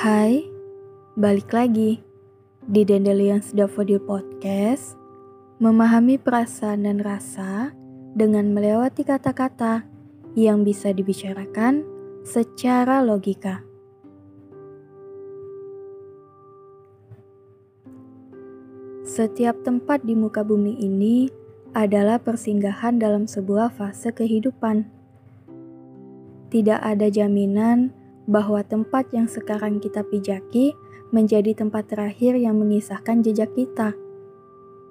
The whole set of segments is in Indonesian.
Hai, balik lagi di Dandelions Daffodil Podcast, memahami perasaan dan rasa dengan melewati kata-kata yang bisa dibicarakan secara logika. Setiap tempat di muka bumi ini adalah persinggahan dalam sebuah fase kehidupan. Tidak ada jaminan bahwa tempat yang sekarang kita pijaki menjadi tempat terakhir yang mengisahkan jejak kita.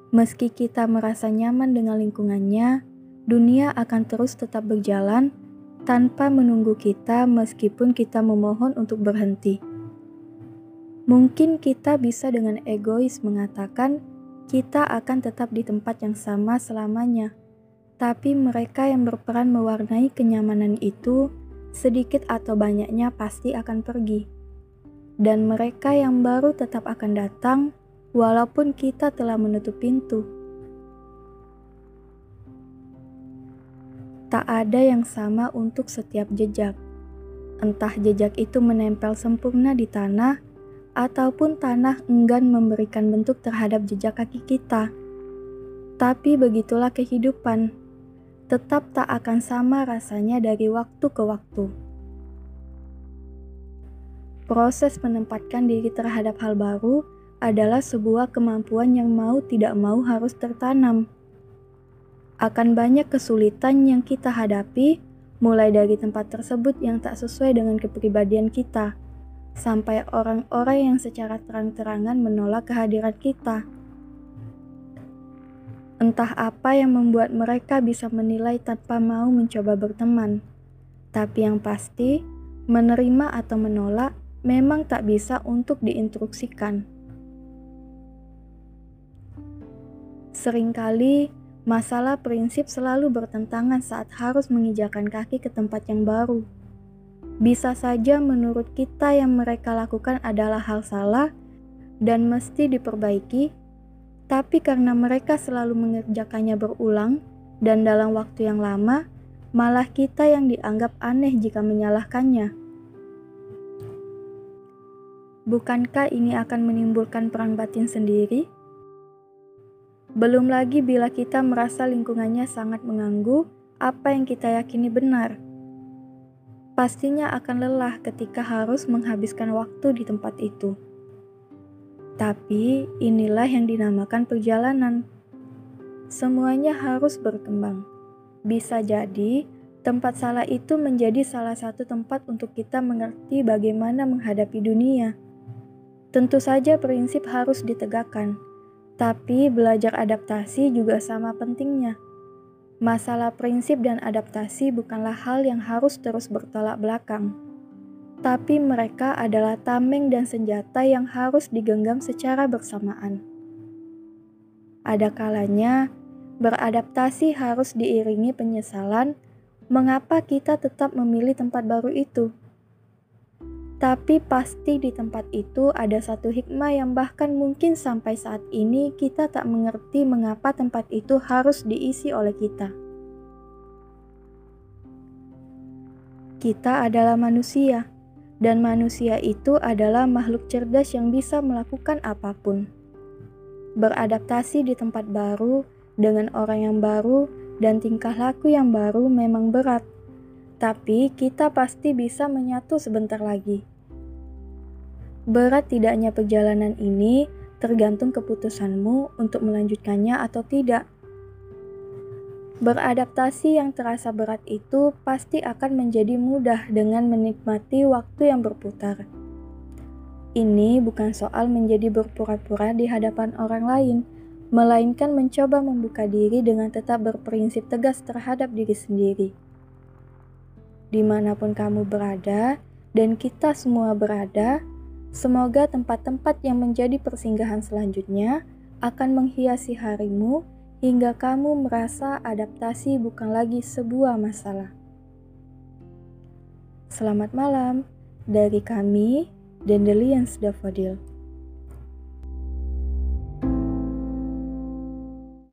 Meski kita merasa nyaman dengan lingkungannya, dunia akan terus tetap berjalan tanpa menunggu kita meskipun kita memohon untuk berhenti. Mungkin kita bisa dengan egois mengatakan kita akan tetap di tempat yang sama selamanya, tapi mereka yang berperan mewarnai kenyamanan itu sedikit atau banyaknya pasti akan pergi. Dan mereka yang baru tetap akan datang walaupun kita telah menutup pintu. Tak ada yang sama untuk setiap jejak. Entah jejak itu menempel sempurna di tanah ataupun tanah enggan memberikan bentuk terhadap jejak kaki kita. Tapi begitulah kehidupan, tetap tak akan sama rasanya dari waktu ke waktu. Proses menempatkan diri terhadap hal baru adalah sebuah kemampuan yang mau tidak mau harus tertanam. Akan banyak kesulitan yang kita hadapi, mulai dari tempat tersebut yang tak sesuai dengan kepribadian kita sampai orang-orang yang secara terang-terangan menolak kehadiran kita. Entah apa yang membuat mereka bisa menilai tanpa mau mencoba berteman, tapi yang pasti, menerima atau menolak memang tak bisa untuk diinstruksikan. Seringkali, masalah prinsip selalu bertentangan saat harus mengijakan kaki ke tempat yang baru. Bisa saja menurut kita yang mereka lakukan adalah hal salah dan mesti diperbaiki, tapi karena mereka selalu mengerjakannya berulang dan dalam waktu yang lama, malah kita yang dianggap aneh jika menyalahkannya. Bukankah ini akan menimbulkan perang batin sendiri? Belum lagi bila kita merasa lingkungannya sangat mengganggu apa yang kita yakini benar pastinya akan lelah ketika harus menghabiskan waktu di tempat itu. Tapi inilah yang dinamakan perjalanan. Semuanya harus berkembang. Bisa jadi tempat salah itu menjadi salah satu tempat untuk kita mengerti bagaimana menghadapi dunia. Tentu saja prinsip harus ditegakkan, tapi belajar adaptasi juga sama pentingnya. Masalah prinsip dan adaptasi bukanlah hal yang harus terus bertolak belakang, tapi mereka adalah tameng dan senjata yang harus digenggam secara bersamaan. Ada kalanya beradaptasi harus diiringi penyesalan mengapa kita tetap memilih tempat baru itu. Tapi pasti di tempat itu ada satu hikmah yang bahkan mungkin sampai saat ini kita tak mengerti mengapa tempat itu harus diisi oleh kita. Kita adalah manusia, dan manusia itu adalah makhluk cerdas yang bisa melakukan apa pun. Beradaptasi di tempat baru dengan orang yang baru dan tingkah laku yang baru memang berat, tapi kita pasti bisa menyatu sebentar lagi. Berat tidaknya perjalanan ini tergantung keputusanmu untuk melanjutkannya atau tidak. Beradaptasi yang terasa berat itu pasti akan menjadi mudah dengan menikmati waktu yang berputar. Ini bukan soal menjadi berpura-pura di hadapan orang lain, melainkan mencoba membuka diri dengan tetap berprinsip tegas terhadap diri sendiri. Di mana pun kamu berada, dan kita semua berada, semoga tempat-tempat yang menjadi persinggahan selanjutnya akan menghiasi harimu hingga kamu merasa adaptasi bukan lagi sebuah masalah. Selamat malam dari kami, Dandelions Daffodil.